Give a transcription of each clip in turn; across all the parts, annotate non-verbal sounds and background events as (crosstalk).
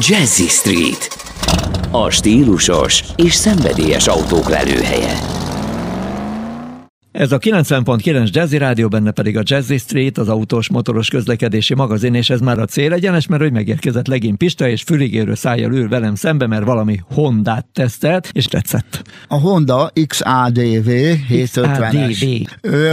Jazzy Street. A stílusos és szenvedélyes autók lelőhelye. Ez a 90.9 Jazzy Rádió, benne pedig a Jazzy Street, az autós motoros közlekedési magazin, és ez már a cél egyenes, mert hogy megérkezett legény Pista, és füligérő szájjal ül velem szembe, mert valami Hondát tesztelt, és tetszett. A Honda XADV 750-es.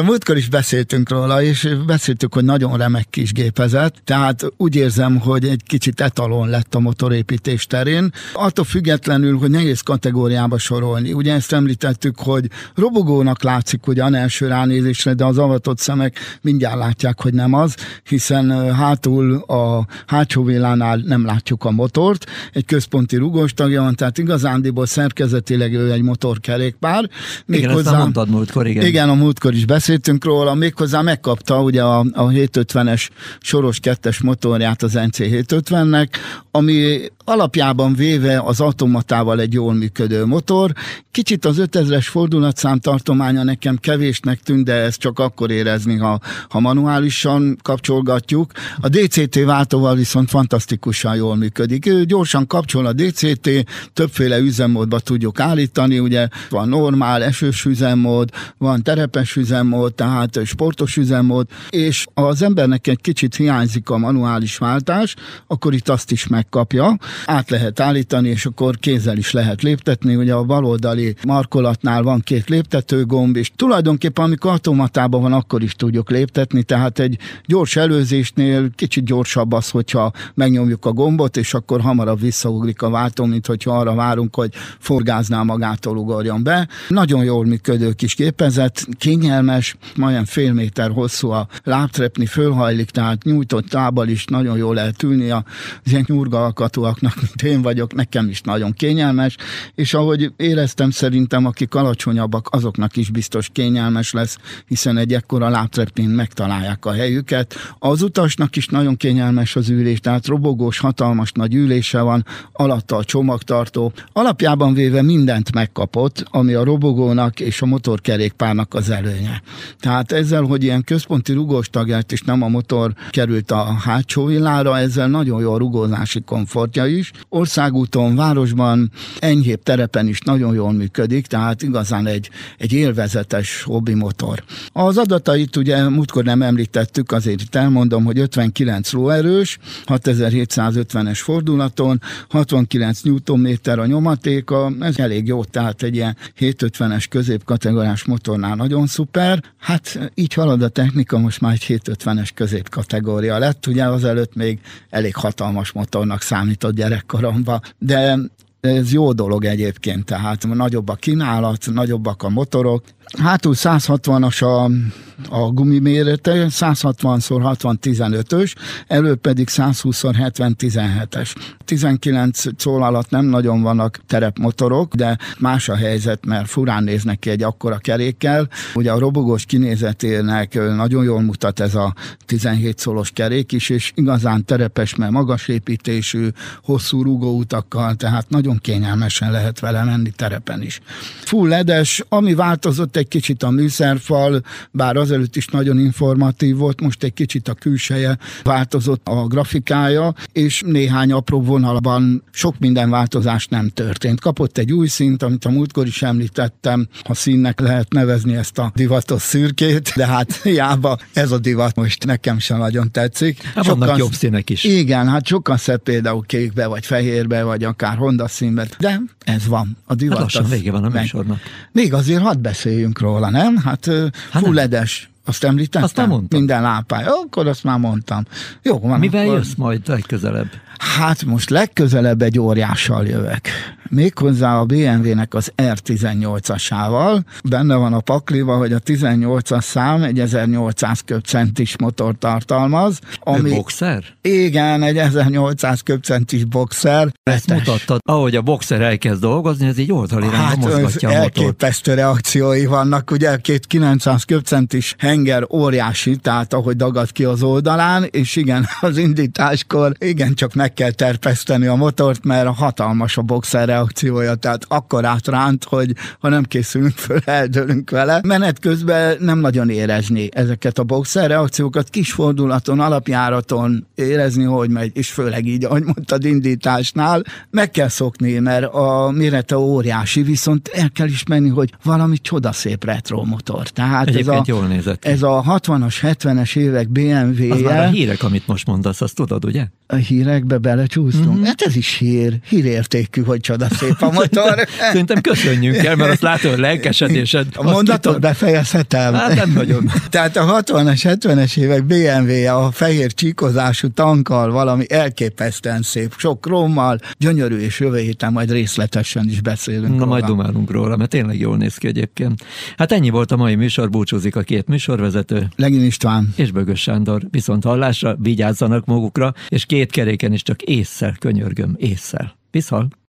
Múltkor is beszéltünk róla, és beszéltük, hogy nagyon remek kis gépezet, tehát úgy érzem, hogy egy kicsit etalon lett a motorépítés terén. Attól függetlenül, hogy nehéz kategóriába sorolni. Ugye ezt említettük, hogy robogónak látszik, hogy van első ránézésre, de az avatott szemek mindjárt látják, hogy nem az, hiszen hátul a hátsó villánál nem látjuk a motort, egy központi rugós tagja van, tehát igazándiból szerkezetileg ő egy motorkerékpár. Igen, hozzá, mondtad múltkor, igen. Igen, a múltkor is beszéltünk róla, méghozzá megkapta ugye a, a 750-es soros kettes motorját az NC 750-nek, ami alapjában véve az automatával egy jól működő motor. Kicsit az 5000-es fordulatszám tartománya nekem kevésnek tűnt, de ezt csak akkor érezni, ha, ha manuálisan kapcsolgatjuk. A DCT váltóval viszont fantasztikusan jól működik. Ő gyorsan kapcsol a DCT, többféle üzemmódba tudjuk állítani, ugye van normál, esős üzemmód, van terepes üzemmód, tehát sportos üzemmód, és az embernek egy kicsit hiányzik a manuális váltás, akkor itt azt is megkapja át lehet állítani, és akkor kézzel is lehet léptetni. Ugye a baloldali markolatnál van két léptető gomb, és tulajdonképpen amikor automatában van, akkor is tudjuk léptetni, tehát egy gyors előzésnél kicsit gyorsabb az, hogyha megnyomjuk a gombot, és akkor hamarabb visszaugrik a váltó, mint hogyha arra várunk, hogy forgáznál magától ugorjon be. Nagyon jól működő kis gépezet, kényelmes, majdnem fél méter hosszú a lábtrepni, fölhajlik, tehát nyújtott lábbal is nagyon jól lehet ülni az ilyen nyurga alkatúak olyanoknak, mint én vagyok, nekem is nagyon kényelmes, és ahogy éreztem, szerintem akik alacsonyabbak, azoknak is biztos kényelmes lesz, hiszen egy ekkora lábtrepén megtalálják a helyüket. Az utasnak is nagyon kényelmes az ülés, tehát robogós, hatalmas nagy ülése van, alatta a csomagtartó. Alapjában véve mindent megkapott, ami a robogónak és a motorkerékpárnak az előnye. Tehát ezzel, hogy ilyen központi rugós tagját és nem a motor került a hátsó villára, ezzel nagyon jó a rugózási komfortja is. Országúton, városban, enyhébb terepen is nagyon jól működik, tehát igazán egy, egy élvezetes hobbi motor. Az adatait ugye múltkor nem említettük, azért itt elmondom, hogy 59 lóerős, 6750-es fordulaton, 69 Nm a nyomatéka, ez elég jó, tehát egy ilyen 750-es középkategóriás motornál nagyon szuper. Hát így halad a technika, most már egy 750-es középkategória lett, ugye azelőtt még elég hatalmas motornak számított gyerekkoromban, de ez jó dolog egyébként, tehát nagyobb a kínálat, nagyobbak a motorok. Hátul 160-as a a gumi mérete 160x60 15-ös, elő pedig 120x70 17-es. 19 szól alatt nem nagyon vannak terepmotorok, de más a helyzet, mert furán néznek ki egy akkora kerékkel. Ugye a robogós kinézetének nagyon jól mutat ez a 17 szolos kerék is, és igazán terepes, mert magas építésű, hosszú rugóutakkal, tehát nagyon kényelmesen lehet vele menni terepen is. Full ledes, ami változott egy kicsit a műszerfal, bár azelőtt is nagyon informatív volt, most egy kicsit a külseje változott a grafikája, és néhány apró vonalban sok minden változás nem történt. Kapott egy új szint, amit a múltkor is említettem, ha színnek lehet nevezni ezt a divatos szürkét, de hát (laughs) hiába ez a divat most nekem sem nagyon tetszik. Hát sokan, vannak jobb színek is. Igen, hát sokan szebb például kékbe, vagy fehérbe, vagy akár Honda színbe, de ez van. A divat. Hát lassan vége van a műsornak. Még azért hadd beszéljünk róla, nem? Hát, hát fulledes azt említettem? Azt nem mondtam. Minden lápály. Akkor azt már mondtam. Jó, van. Mivel akkor... jössz majd legközelebb? Hát most legközelebb egy óriással jövök. Méghozzá a BMW-nek az R18-asával. Benne van a pakliva, hogy a 18-as szám egy 1800 köbcentis motor tartalmaz. Ami... boxer? Igen, egy 1800 köbcentis boxer. Ezt Retes. mutattad, ahogy a boxer elkezd dolgozni, ez így oldalirányba hát, mozgatja a motort. elképesztő reakciói vannak, ugye két 900 köbcentis henger óriási, tehát ahogy dagad ki az oldalán, és igen, (laughs) az indításkor igen, csak meg kell terpeszteni a motort, mert a hatalmas a boxer reakciója, tehát akkor átránt, hogy ha nem készülünk föl, eldőlünk vele. Menet közben nem nagyon érezni ezeket a boxer reakciókat, kis fordulaton, alapjáraton érezni, hogy megy, és főleg így, ahogy mondtad, indításnál, meg kell szokni, mert a mérete óriási, viszont el kell ismerni, hogy valami csodaszép retro motor. Tehát ez a, jól nézett ki. ez a 60-as, 70-es évek BMW-je. Az már a hírek, amit most mondasz, azt tudod, ugye? A hírekbe belecsúsztunk? Mm-hmm. Hát ez is hír, hírértékű, hogy csodaszép a motor. (laughs) Szerintem köszönjünk el, mert azt látod, hogy lelkesedésed. A mondatot befejezhetem? Hát nem nagyon. (laughs) Tehát a 60-as, 70-es évek BMW-je a fehér csíkozású tankkal valami elképesztően szép, sok krómmal, gyönyörű, és jövő héten majd részletesen is beszélünk Na róla. majd dumálunk róla, mert tényleg jól néz ki egyébként. Hát ennyi volt a mai műsor, búcsúzik a két műsorvezető. Legin István. És Bögös Sándor. Viszont hallásra, vigyázzanak magukra, és két keréken is csak észszel könyörgöm, észszel. Viszont.